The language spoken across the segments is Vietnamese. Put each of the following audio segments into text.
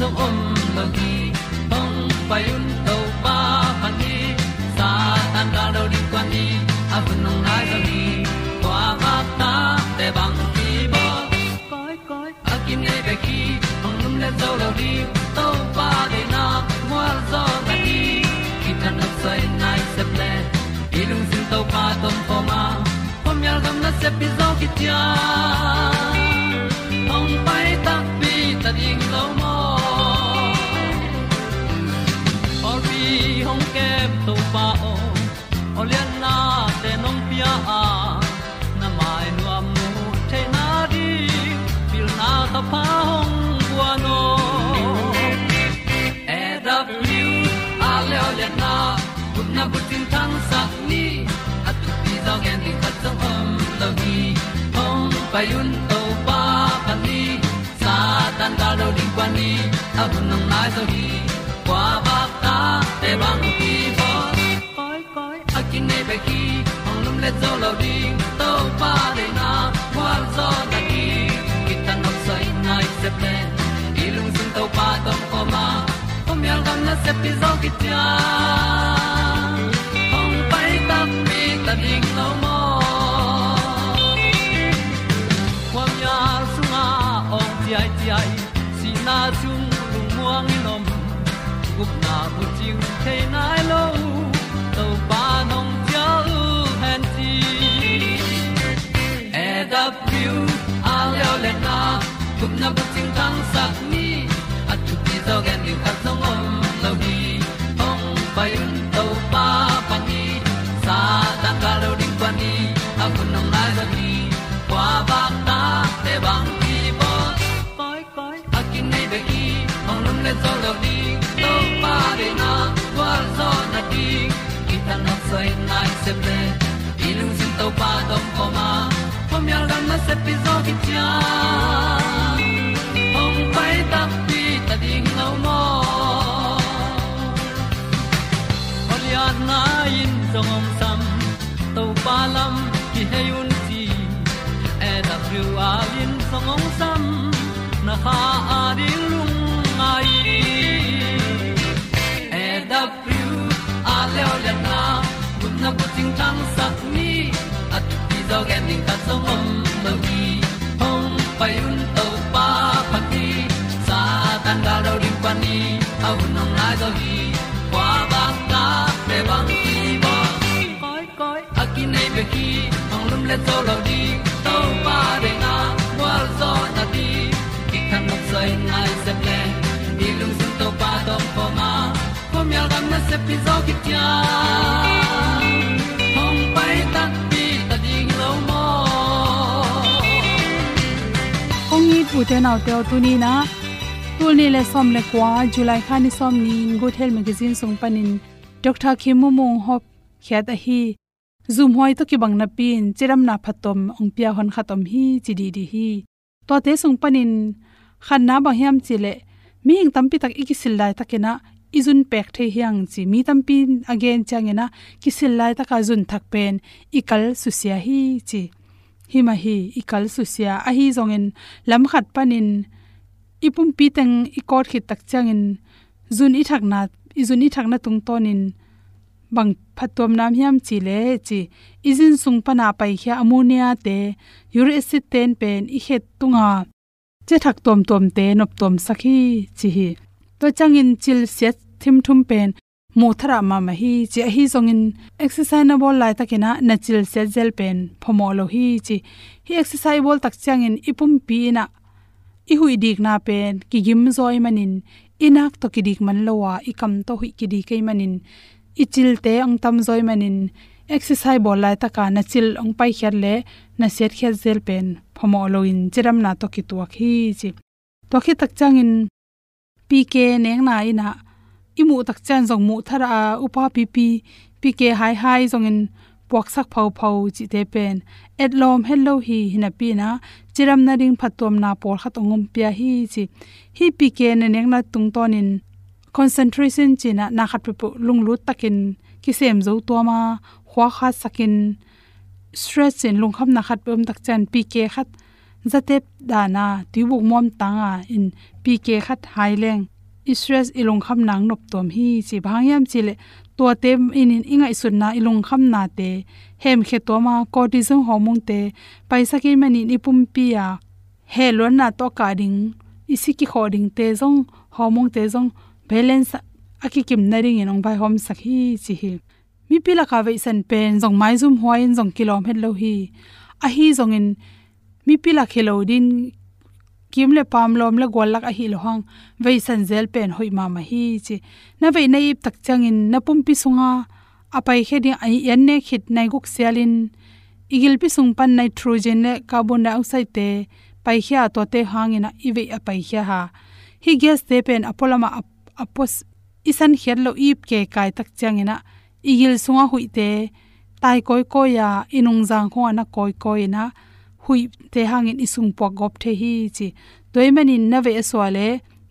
zo om lo gi hong pai un to pa han ni sa tan da do di kwan ni a bu nong nai za ni kwa ba ta te bang ki bo koi koi a kim nei be ki hong lum le zo lo di to pa de na mo zo ta ni ki tan na sai nai se ple ilung sin to pa tom pa ma. Pom yal gam na se pi zo ki ti a payun to pa pa ni. Tan ga lo ding kwan ni. A bu nang mai so hi kwa ba ta te bang ki bo koi koi a kin nei pe ki ong lum le zo lo ding to pa de na kwa zo na ki ki tan nok sai nai se pe i lung sun to pa tom ko ma. Kom yal gam na se pi zo ki ta ong pai ta mi ta ding ting ni at tu ti zo gen ni khat song om lo di ong pa yun to pa pa ni sa ta ka lo ding pa ni a kun nong lai za ni kwa ba ta te bang le zo lo di to pa de na kwa zo na di ki ta na sai nai se ple i lung sin to pa tom ko ma. Pom yal gam na se pi zo ki cha ding ta som om lo gi hong pai un to pa pa ti sa tan da do ri pa ni au nong lai do gi kwa ba ta pe bang ti ba koi koi a ki nei be ki hong lum le to lo di to pa de na wa zo na ti ki kan nok sai nai se ple ilung sun to pa tom poma pom yal gam na se pi zo ki tia te nau te tu ni na. Tu ni le som le kwa, july kha ni som ni good health magazine sung panin dr khimu mong hop khyat a hi. Zoom hoi to ki bang na pin, chiram na phatom ong pia hon khatom hi, chidi di hi. To te sung panin khan na ba hiam chile mi ing tampi tak ikisil lai takena izun pek the hiang chi. Mi tampi again changena kisil lai taka zun thak pen ikal susia hi chi hi hi ikal susia a hi zongen lam khat panin ipum pi teng ikot khit tak changin zun i thak na zun i thak na tung tonin bang phatom nam hiam chi le chi izin sung pana pai khia ammonia te uric acid ten pen i het tunga che thak tom tom te nop tom sakhi chi hi to changin chil set thim thum pen mu thara ma ma hi chi hi zongin exercise na bol lai takena na chil set zel pen phomo lo hi chi hi exercise bol tak changin ipum pi na. I hui dik na pen ki gim zoi manin, inak to ki dik man lowa kam to hui ki dik kai manin. I chil te ang tam zoi manin exercise bol lai taka na chil ong pai khyar le, na set khyar zel pen phomo lo in chiram na to ki tuak hi chi. To khi tak changin pk neng na ina imu tak chan jong mu thara upa pp pk hai hai jong in puak sak phau phau chi te pen. Et lom, hello hi hina pi na. Chiram na ring phatom na por khat ongom pia hi chi. Hi pk ne neng na tung tonin concentration chi na khat pu lung lut takin ki sem zo to ma khwa kha sakin stress in lung kham na khat pum tak chan pk khat zatep dana tibuk mom tanga in pk khat haileng stress ilung kham nang nop tom hi chi bhangyam chile to te in in ingai sun na ilung kham na te. Hem khe to ma cortisol hormone te. Paisa ki mani ni pum pi ya he lon na to ka ding. Isi ki khoding te jong hormone te jong balance aki kim na ring inong bai hom sak hi chi hi. Mi pila ka ve san pen jong mai zum hoin jong kilom het lo hi. A hi jong in mi pila khelo din kim le pam lom le gol lak a hi lo hang ve san zel pen hoi ma ma hi chi. Na ve nei tak chang in na pum pi sunga apai he ding ai yan ne khit nai guk selin igil pi sung pan nitrogen le carbon dioxide te pai khia to te hangina ive apai khia ha. Hi gas te pen apolama apos isan khiat lo ip ke kai tak changina igil sunga huite tai koi ko ya inung jang kho ana koi koi na hui te hangin isung pok gop the hi chi. Toimanin na ve e swale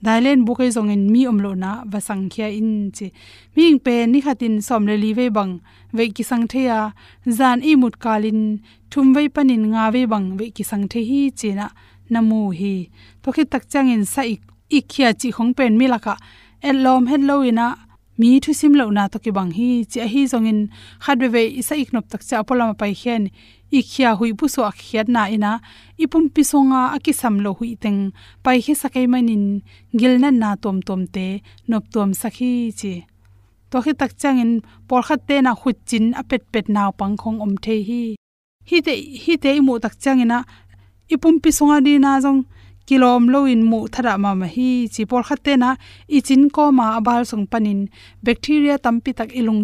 dailen buke zong in mi omlo na va khia in chi. Ming pe ni khatin som le li ve bang, ve ki sang the ya. Zan i mut kalin thum ve panin nga ve bang, ve ki sang the hi chi na namu hi. To khi tak chang in sa ik ikhia chi khong pen mi laka elom hello ina mi thu sim lo na to ki bang hi chi. Hi zong in khat ve ve isa iknop tak cha polama pai khen ikhia hui bu so akhiat na ina ipum pisonga akisam lo hui teng pai he sakai manin gilna na tom tom te nop tom sakhi chi to khi tak changin por khat te na khut chin a pet pet naw pang khong om the hi hi te hi te mu tak changina ipum pisonga di na jong kilom lo in mu thara ma ma hi chi por khat te na i chin ko ma abal song panin bacteria tampi tak ilung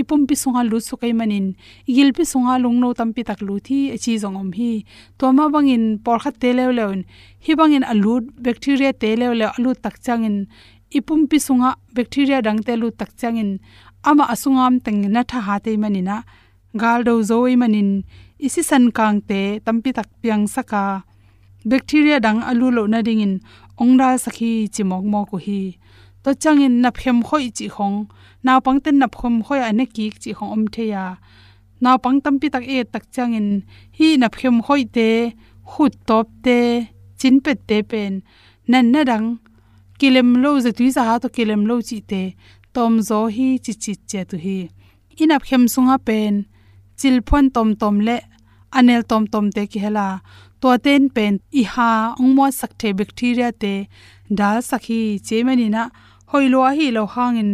ipum pi sunga lu su kai manin igil pi sunga lung no tam pi tak lu thi chi zong om hi to ma bangin por kha te lew lew hi bangin alu bacteria te lew lew alu tak changin ipum pi sunga bacteria dang te lu tak changin ama asungam teng na tha ha te manina gal do zoi manin isi san kang te tampi tak piang saka bacteria dang alu lo na dingin ongral sakhi chimok mo ko hi to changin na phem khoi chi khong. Naw pang ten nap khom khoi ane ki chi khong om the ya. Naw pang tam pi tak e tak changin hi nap khem khoi te, khut top te, chin pet te pen. Nan na dang kilem lo ze tu za ha to kilem lo chi te, tom zo hi chi chi che tu hi. Inap khem sunga pen, chil phon tom tom le, anel tom tom te ki hela to ten pen, i ha ongmo sak the bacteria te, dal sakhi chemani na hoilo hi lo hangin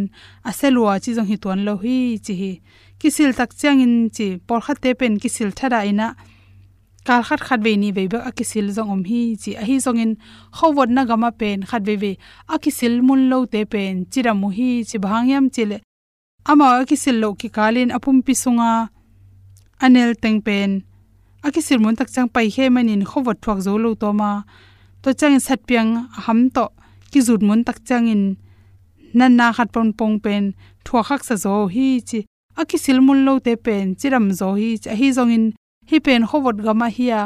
aselua chi jong hi ton lo hi chi hi. Kisil tak changin chi por khat te pen kisil thara ina. Kal khat khat ve ni ve ba akisil jong om hi chi. A hi jong in khowot na gama pen khat ve ve. Akisil mun lo te pen chira mu hi chi bhangyam chile ama akisil lo ki kalin apum pi anel teng pen. Akisil mun tak chang pai he manin khowot thuak zo lo to ma. To chang sat piang ham to ki zut mun tak chang in nan na khat pon pong pen, thua khak sa zo hi chi, aki silmul lo te pen, chiram zo hi cha hi zong in hi pen khowat gama hiya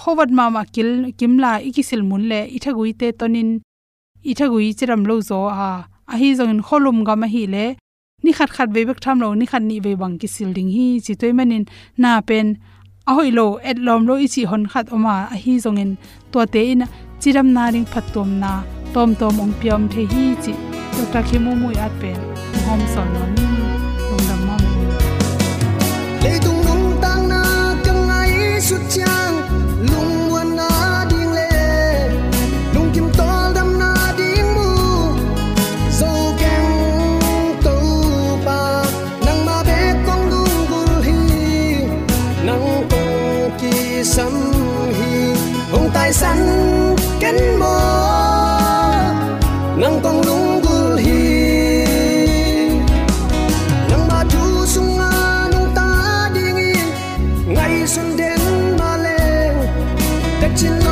khowat ma ma kil kimla iki silmun le ithagui te tonin, i thagui chiram lo zo a a hi zong in kholum ga hi le, ni khat khat ve bek tham lo, ni khat ni ve bang ki sil ding hi chi toy manin, na pen, a hoi lo, et lom lo i chi hon khat oma a hi zong in to te in, chiram na ring phat tom na, tom tom ong piam the hi chi to ta khi mu mu at pen hom son no ni lung dam ma le tung nung tang na kang ai su chang lung wan na ding le. Lung kim tol dam na ding mu. Zo keng to pa. Nang ma be kong lung gul hi. Nang kong ki sam hi. Hong tai san ken mo nang you know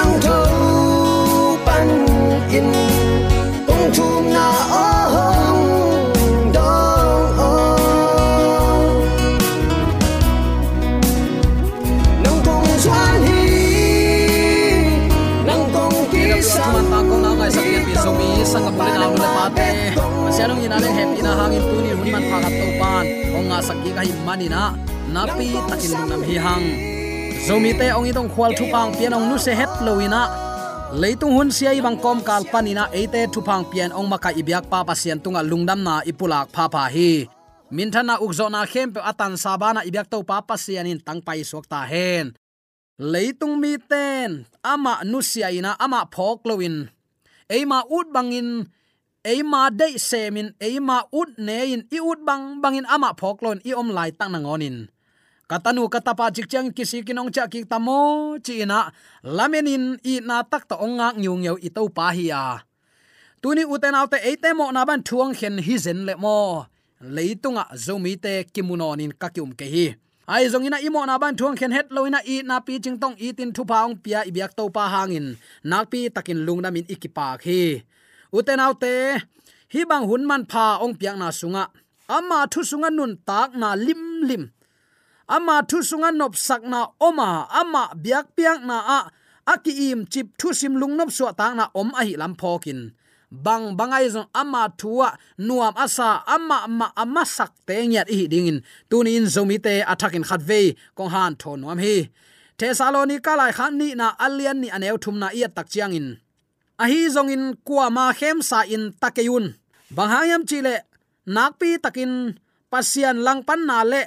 xiang tho pan in kong thum na o hong dong o nang kong chuan hi kong ki sam chuan ta na ngai sak yan pi so mi sang ka pulin alu le pa te sianong ina le happy na hangin tu ni hun man pha kat to pan ong nga sak ki ka hi mani na na pi takin lung nam hi hang zomi te ong idong khwal thu pang pian ong nu se het loina leitung hun sia ibang kom kal panina ate thu pang pian ong maka ibyak pa pasian tunga lungdam na ipulak pha pha hi. Min thana ukzona khem pe atan sabana ibyak to pa pasianin tang pai sok ta hen. Leitung mi ten, ama nusia ina, ama phok loin eima ut bangin eima de semin eima ut nein i ut bang bangin ama phok lon i om lai tang nangonin katanu katapa chikchang kisi kinong cha ki tamo chi lamenin i na tak to onga nyung yo itau pa hi a. Tuni uten autte eite mo na ban thuang khen hi zen le mo. Leitunga zomi te kimunonin kakyum ke hi. Ai zongina imo na ban thuang khen het loina i na pi ching tong i tin thu paung pia i biak to pa hangin. Nak pi takin lung namin ikipa khi. Uten autte hi bang hun man pha ong piang na sunga. Ama thu sunga nun tak na lim lim ama thu sunga nop sakna oma, ama biak piang na a, aki im chip thu sim lung nop so ta na om a hi lam phokin. Bang bangai zong ama thuwa nuam asa, ama ama ama sak te nyat hi dingin. Tunin zomi te attacking khat kong han thon nuam hi. Thesalonika lai khan ni na alian ni aneu thum na ia tak chiang in a hi zong in kwa ma khem sa in takeyun. Bang hayam chile nakpi takin, pasian lang pan na le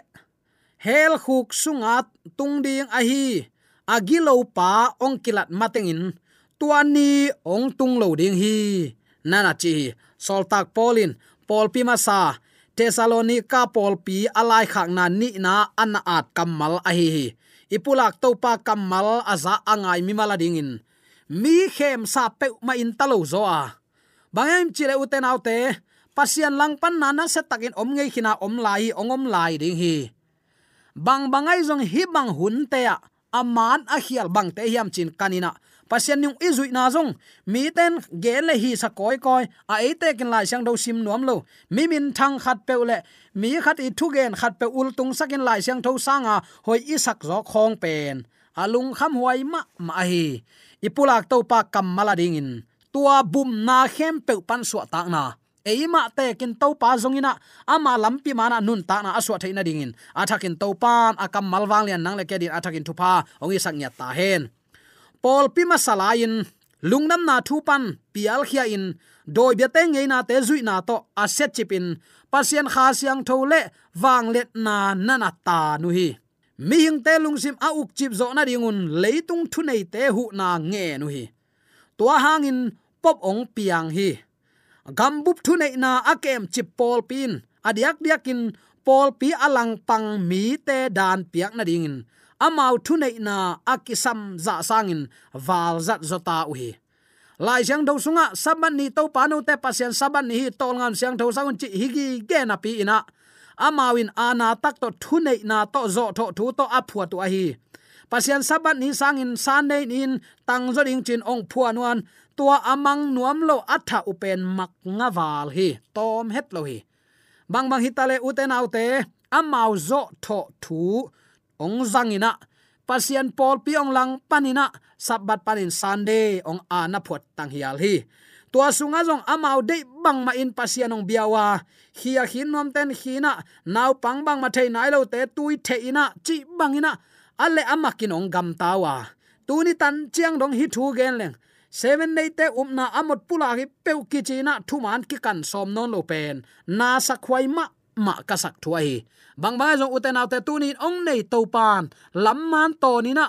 hel khuk sunga tung ding a hi. Agilo pa ong kilat matengin tuani ong tung lo ding hi. Nana chi soltak polin pol pi masa, tesalonika pol pi alai khak na ni na an at kamal a hi ipulak to pa kamal aza angai mi mala dingin mi khem sa pe ma in talo zo a. Bangem chile uten autte pasian lang pan nana na se takin om ngei khina om lai om lai ding hi bang bangai zong hi bang hun te a. Aman a hial bang te hiam chin kanina. Pasien nyung izui na zong. Mi ten ge le hi sa koi koi. A e te kin lai sang do sim nuam lo. Mi min thang khat pe le mi khat i thu gen khat pe ul tung sakin lai sang tho sanga hoi isak zo khong pen. Alung kham huai ma ma hi. Ipulak to pa kam mala ding in. Tua bum na khem pe pan su ta na eima te kin to pa zongina. Ama lampi mana nun ta na aswa theina dingin. Athakin to pan akam malwang lian nang le ke din athakin thupa. Ongi sak ta hen. Pol pi masalain lungnam na thu pan, pial khia in. Doi bia te ngei na te zui na to aset chipin pasien kha siang thole wang let na nana ta nu hi. Mi hing te lungsim a uk chip zo na ringun leitung thu nei te hu na nge nu hi. Tua hangin pop ong piang hi gambup thu nei na akem chip pol pin. Adiak diakin pol pi alang pang mi te dan piak na dingin. Amau thu nei na akisam za sangin wal zat zota uhi. Lai siang do sunga, saban ni to panu te pasien saban ni hi tol ngam siang tho sangun chi higi ge na pi ina. Amawin ana tak to thu nei na to zo tho thu to aphua tu hi pasian sabat ni sangin sunday in tang zo ding chin ong phuanuan tua amang nuam lo atha upen mak nga wal hi, tom het lo hi. Bang bang hitale uten autte amau zo tho thu, ong zangina pasian pol piong lang panina sabat panin sunday ong ana phot tang hial hi. Tua sunga jong amau de bang ma in pasian ong biawa hia hin nom ten hina naw pang bang ma thei nai lo te tui the ina, chi bangina alle amakin ong gam tawa tuni tan chiang dong hi thu gen leng. Seven day te umna amot pula hi peu ki china thu man ki kan som non lo pen. Na sa khwai ma ma ka sak thuai. Bang bang jong uten te tuni ong nei to pan. Lam man to ni na.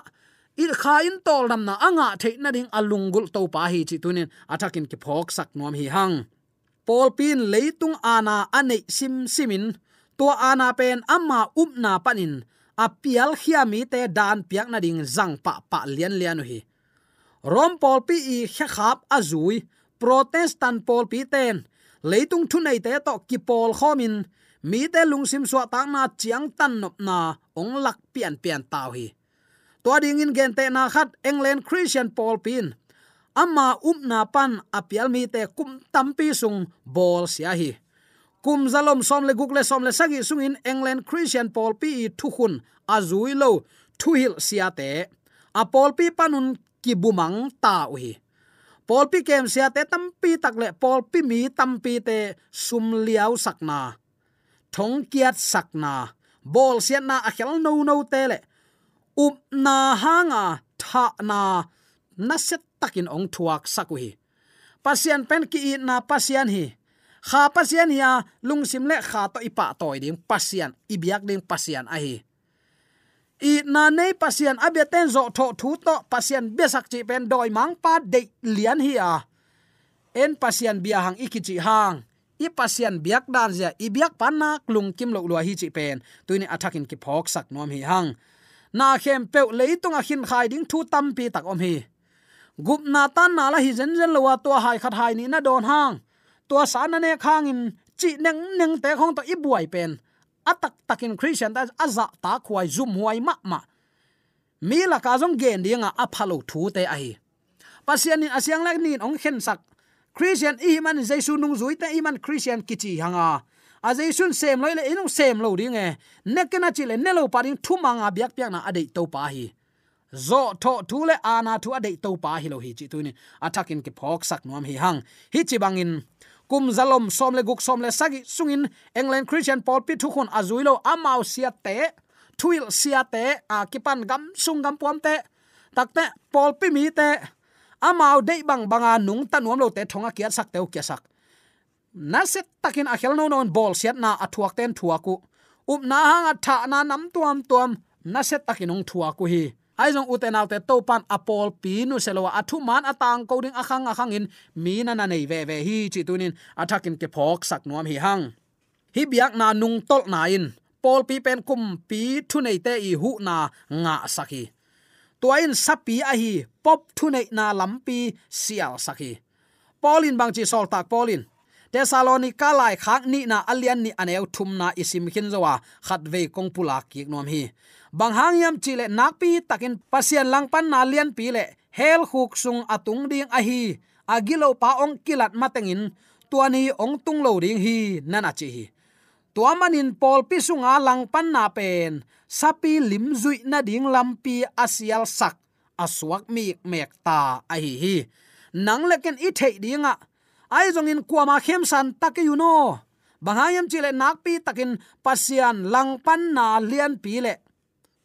Il kha in tol nam na anga the na ding alungul to pa hi chi tunin atakin ki phok sak nom hi hang. Pol pin leitung ana ane sim simin. To ana pen amma upna um panin apial khiami te dan piak na ding zang pa pa lian lian hi rom pol pi i kha khap azui protestant pol pi ten, leitung thu nei te to ki pol khomin, mi te lungsim swa tang na chiang tan nop na ong lak pian pian taw hi to ding in gen te na khat england christian pol pin amma um na pan apial mi te kum tampi sung bol sia hi kum zalom som le guk le som le sagi sungin england christian paul pi thu khun azui lo thu hil sia te a paul pi panun ki bumang ta uhi. Paul pi kem sia te tampi tak le paul pi mi tampi te sum liao sakna. Thong kiat sakna. Bol sia na a khel no no te le. Up na hanga tha na na set takin ong thuak sakuhi. Pasian pen ki na pasian hi kha pasian ya lungsim le kha to ipa toy ding pasian ibiak ding pasian ahi i na nei pasian abeten zo tho thu to pasian besak chi pen doi mang pa de lian hi en pasian bia hang ikichi hang, i pasian biak dan ja i biak panak lung kim lo lo hi chi pen. Tuini attacking ki phok sak nom hi hang. Na khem pe leitung a khin khai ding thu tam pi tak om hi. Gup na tan na la hi zen zen lo wa to hai khat hai ni na don hang tua sa na ne khang in chi neng neng te khong to i buai pen. Atak takin christian ta aza ta khuai zum huai ma ma. Mi la ka jong gen dinga aphalo thu te ai pasian in asyang lak nin ong khen sak. Christian i man jesu nung zui te i man christian kichi hanga. A jaisun sem loi le inung sem lo ding e nekena chile nelo paring thumanga biak piak na adei to pa hi. Zo tho thu le ana thu adei to pa hi lo hi chi tu ni. Atakin ke phok sak nuam hi hang. Hi chi bangin kum zalom, som le guk, som le sagi sungin england, christian paul pi thu khon azuilo amau sia te, thuil sia te à, a kipan gam, sung gam puam te takte paul pi mi te amau dei bang banga nung tanuam lo te, thonga kiat sak teu kia sak. Na set takin a khel no non, bol siat na athuak ten thuaku up na hang atha na nam tuam tuam, na set takin ong thuaku hi aizong uten te to pan apol pinu selowa athu man atang coding akhang akhang in, mi na na nei ve ve hi chi tunin athakin ke phok sak nuam hi hang. Hi biak na nung tol na in pol pi pen kum pi thu nei te i hu na nga saki tuain sapi a hi, pop thunei na lampi sial saki polin bang chi sol tak polin tesalonika lai khak ni na alian ni aneu thum na isim khin zowa, khat ve kong pula ki nom hi bang hang yam chi le nak pi takin pasian lang pan na lian pi le hel khuk sung atung ding a hi. Agilo pa ong kilat matengin. Tuani ong tung lo ding hi, nana chi hi. Tuamanin pol pi sunga lang pan na pen. Sapi lim zui na ding lampi asial sak. Aswak mi mek ta a hi hi. Nang leken i thei dinga ai jong in kuama khem san tak you know bangayam chile nak pi takin pasian lang pan na lian pi le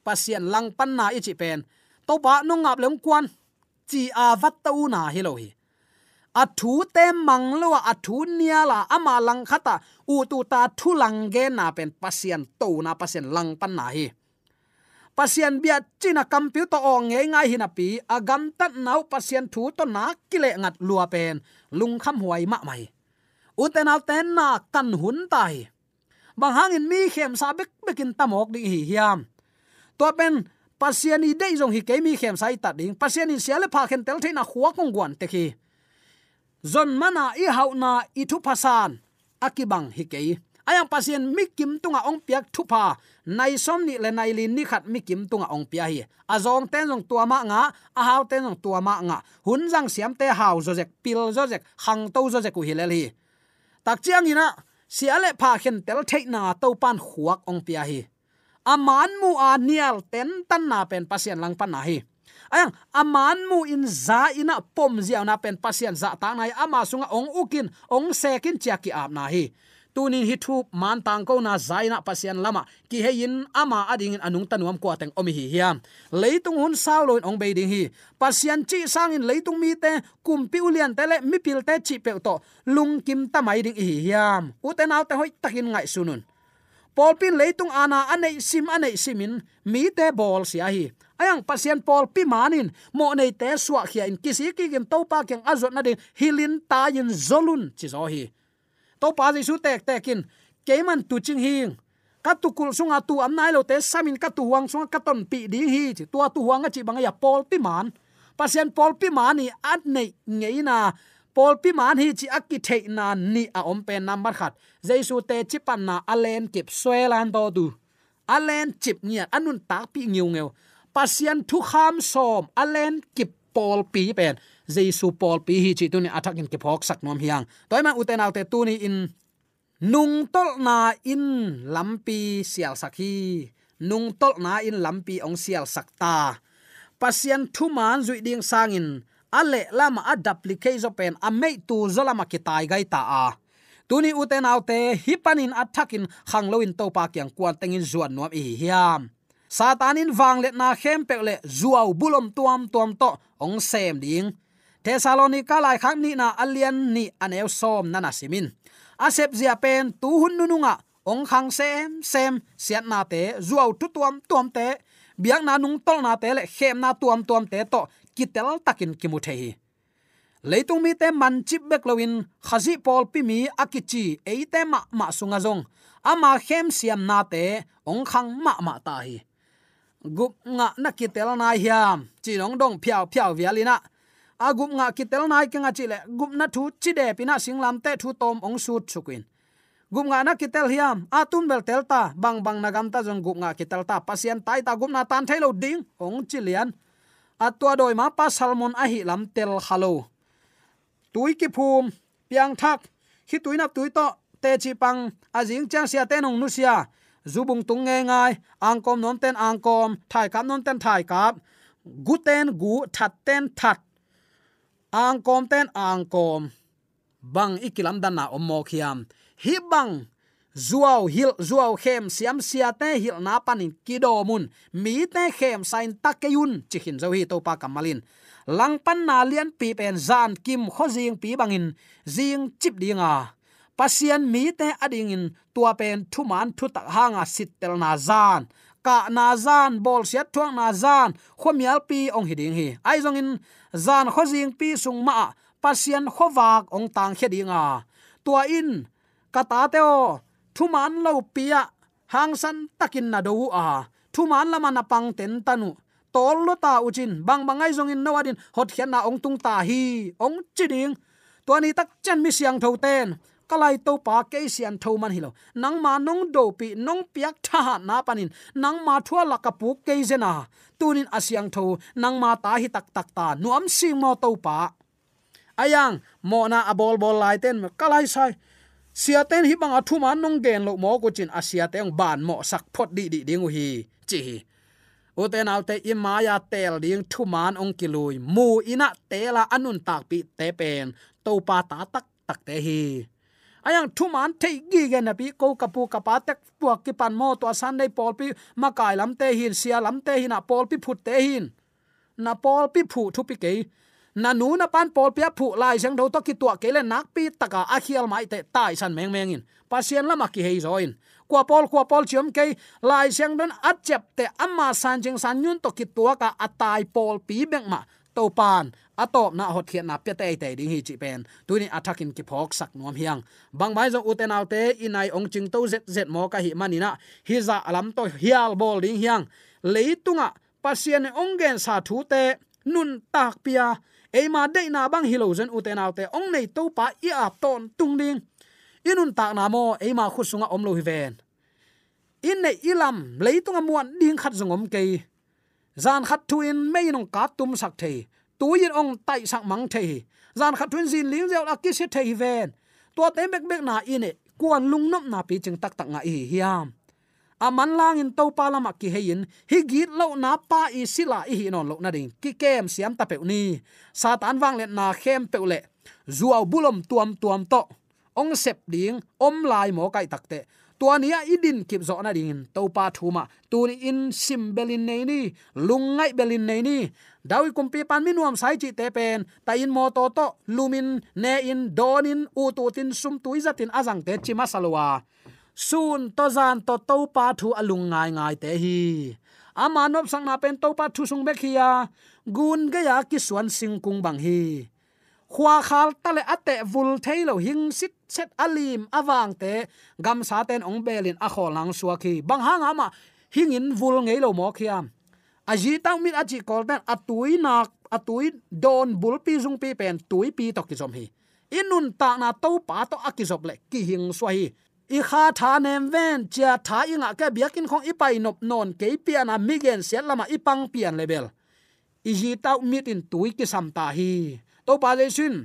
pasien lang pan na ichi pen. To ba no ngap lem kwan, chi a vat ta u na hi lo hi. A thu te mang lo a thu nia la ama lang khata u tu ta thu lang ge na pen pasien to na pasien lang pan na hi. Pasien bia china computer ong nge ngai hina pi agam tat nau pasien thu to na kile ngat lua pen, lung kham huai ma mai. Uten al ten na kan hun tai bang hangin mi khem sa bek bekin tamok ding hi hiam to pen pasian i dei jong hi ke mi khem sai ta ding. Pasian in siale pha khen tel theina khuwa kong gwan te khi. Zon mana i hauna i thu pasan akibang hi ke ayang pasien mi kim tunga ong piak thu pa nai som ni le nai lin ni khat mi kim tunga ong pia hi. Azong ten jong tua ma nga, a haw ten jong tua ma nga. Hun jang siam te haw zo jek pil zo jek hang to zo jek ku hi le hi. Tak chiang ina siale pha khen tel thei na to pan khuak ong pia hi aman mu a nial ten tan na pen pasien lang pan na hi. Ayang, aman mu in za ina pom zia na pen pasien za ta nai ama sunga ong ukin, ong sekin chiaki ap na hi. Tunin hi thu man tang ko na zaina pasian lama. Ki in ama ading in anung tanuam ko ateng omi hi hiam leitung hun saw loin ong beding hi. Pasian chi sang in leitung mi te kumpi ulian tele mi pil te chi pe to lung kim tamai ding hi hiam uten autte hoi takin ngai sunun. Paul pin leitung ana anei sim anei simin mi te bol sia hi. Ayang pasien Paul pi manin mo nei te suwa khia in. Kisi ki gem to pa kyang azot na de hilin ta yin zolun chi zo hi. To pa su tek tekin keman tu ching hing ka tu kul sunga tu am nai lo te samin ka tu huang sunga ka ton pi di hi. Chi tua tu huang chi bang ya à, Paul pi man pasien Paul pi mani at nei ngeina pol pi man hi chi akki thei na ni a om pe number khat. Jaisu te chi pan na alen kip swelan do du. Alen chip nia anun tak pi ngiu ngeu. Pasien thu kham som alen kip pol pi pen. Jesu pol pi hi chi tu ni athak in ke phok sak nom hiang. Toy ma uten autte tu ni in nung tol na in lampi sial sakhi nung tol na in lampi ong sial sakta pasian thu man zui ding sangin ale lama adaplike zo pen a mei tu zolama kitai gai ta a. Tuni uten autte hipanin athakin khangloin to pa kyang kwan tengin zuan nuam i hiam. Satanin wang let na khem pe le zuaw bulom tuam tuam to ong sem ding. Thessalonica lai khak ni na alian ni aneu som nana simin. Asep zia pen tu hun nununga ong khang sem sem siat na te zuaw tu tuam tuam te. Biang na nung tol na te le khem na tuam tuam te to kitel takin kimu the leitung mi te man chip bek lowin khazi pol pi mi akichi eite ma ma sunga jong ama khem siam na te, ong khang ma ma ta hi. Gup nga na kitel na hiam, chi long dong phiao phiao vialina agup nga kitel nai ke nga chile gup na thu chi de pina singlam te thu tom ong su chukin gup nga na kitel hiam atun bel telta bang bang nagam ta jong gup nga kitel ta, pasien tai ta gup na tan thailo ding, ong chilian atwa doi ma pa salmon a hi lam tel khalo tui ki phum, piang thak, khi tui nap tui to, te chi pang azing chang sia te nong nu sia. Zubung tung nge ngai angkom nom ten angkom thai kap nom ten thai kap. Gu ten gu, that ten that. Angkom ten angkom bang ikilam dan na ommo khiam. Hi bang zuaw hil zuaw khem siam sia te hil na panin kido mun. Mi te khem sain takeyun chikhin zo hi to pa kamalin lang pan na lian pi pen zan kim kho jing pi bangin jing chip dinga pasian mi te ading in. Tua pen thu man thu tak hanga sit tel na zan. Ka na zan, bol siat thuang na zan. Khomial pi ong hiding hi. Ai zong in. Zan kho jing pi sung ma. Pasian khowak ong tang khedinga tua in. Kata teo thuman lo pia hang san takin na do a. Thuman lama na pang ten tanu. Tol lo ta uchin, bang bangai zong in nawadin hot khian na ong tung ta hi, ong chiding. To ni tak chen mi siang tho ten. Kalai to pa ke sian tho man hilo nang ma nong do pi, nong piak tha na panin. Nang ma thua la ka pu ke jena tunin asiang tho nang ma ta hi tak tak ta nuam sing mo to pa. Ayang, mo na abol bol lai ten, kalai sai siaten hi bang athu man nong gen lo mo ko chin asia te ang ban mo sak phot di di ding hi. Chi o te nau te i maya tel ding thu man ong kilui mu ina te la anun tak pi te pen. To pa ta tak tak te hi. Ayang thu man te gi gen na pi ko kapu kapa tek puak ki pan mo to san dei pol pi ma kai lam te hin, sia lam te hin, a pol pi phut te hin. Na pol pi phu thu pi ke na nu na pan pol pia phu lai jang do to ki tua ke le nak pi taka a khial mai te tai san meng meng in. Pasien lama ki hei zoin kwa pol kwa pol chiom ke lai jang don at chep te amma san jing san nyun to ki tua ka atai pol pi beng ma. To pan atop na hot khian na pe te te ding hi chi pen. Tuini attacking ki phok sak nuam hiang. Bang mai zo uten autte inai ong ching to zet zet mo ka hi manina hi za alam to hial bol ding hiang. Leitunga pasien ong gen sa thu te, nun tak pia eima de na bang hilo zen uten autte ong nei to pa i ap ton tung ding inun ta na mo eima khusunga omlo hi ven in nei ilam leitunga muan ding khat zongom ke zan khat thuin mei nong ka tum sak thei tuin ong tai sak mang thei zan khat thuin zin ling zel akis he thei ven to te bek bek na ine kuan lung nop na pi ching tak tak nga hi hiam aman lang in to pa lama ki hein hi git lo na pa i sila i hi non lo na ding. Ki kem siam ta pe ni. Satan wang le na khem pe le. Zuaw bulom tuam tuam to. Ong sep ding, om lai mo kai takte tuania idin kip zo na ding to pa thuma tuni in sim belin nei ni. Lungai belin nei ni. Dawi kumpi pan minuam sai chi te pen. Ta in mo to to. Lumin, ne in donin u tu tin, sum tuizatin azang te chi masalwa sun to zan to to pa thu alung ngai ngai te hi. Amanop sang na pen to pa thu sung bek hiya gun ge ya ki suan sing kung bang hi. Khwa khal tale ate vul thailo hing sit set alim awang te. Gam sa ten ong belin a khol lang suaki bang hang ama hingin vul ngei lo mo khiam aji tang mit aji kol ten atui nak atui don bul pi jung pi pen tui pi to ki zom hi. Inun ta na to pa to akizop le ki hing swahi i kha tha nem ven cha tha inga ka biakin khong ipai nop non ke piana migen set lama ipang pian level i ji tau mit in tui ki sam ta hi to pa le sin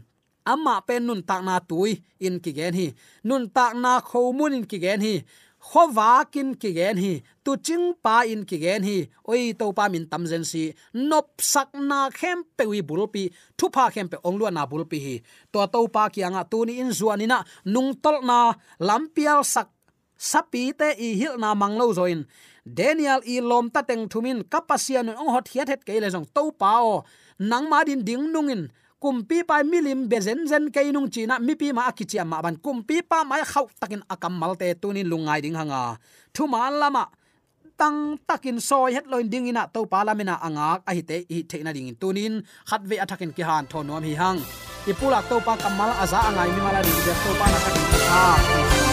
amma pen nun tak na tui in ki gen hi nun tak na khomun in ki gen hi khowa kin ki gen hi, tu ching pa in ki gen hi, oi to pa min tam zen si, nop sak na khem pe wi bul pi, thu pa khem pe ong lu na bul pi hi. To to pa ki anga tu ni in zuani na, nung tol na lampial sak sapi te i hil na manglo zoin. Daniel i lom ta teng thumin kapasian ong hot hiat het ke le jong to pa o. Nang ma din ding nungin kumpi pai milim bezen zen ke nung china, mi pi ma akichi ma ban. Kumpi pa mai khau takin akam malte tunin lungai ding hanga. Thu ma lama, tang takin soi het loin ding ina to palamina angak a hite i theina ding tunin. Khatve athakin ki han thonom hi hang. Ipula to pa kamal aza angai mi mala ding to pa na takin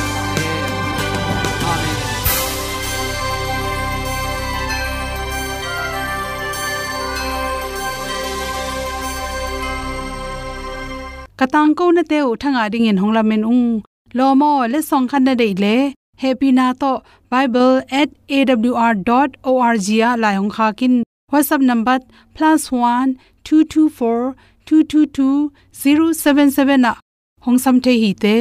katang ko na teu thanga ding in hongla men ung lomo le song khan na dei le happy na to bible@awr.org ya la hong kha kin whatsapp number +1 224 222 077 na hong sam the hi te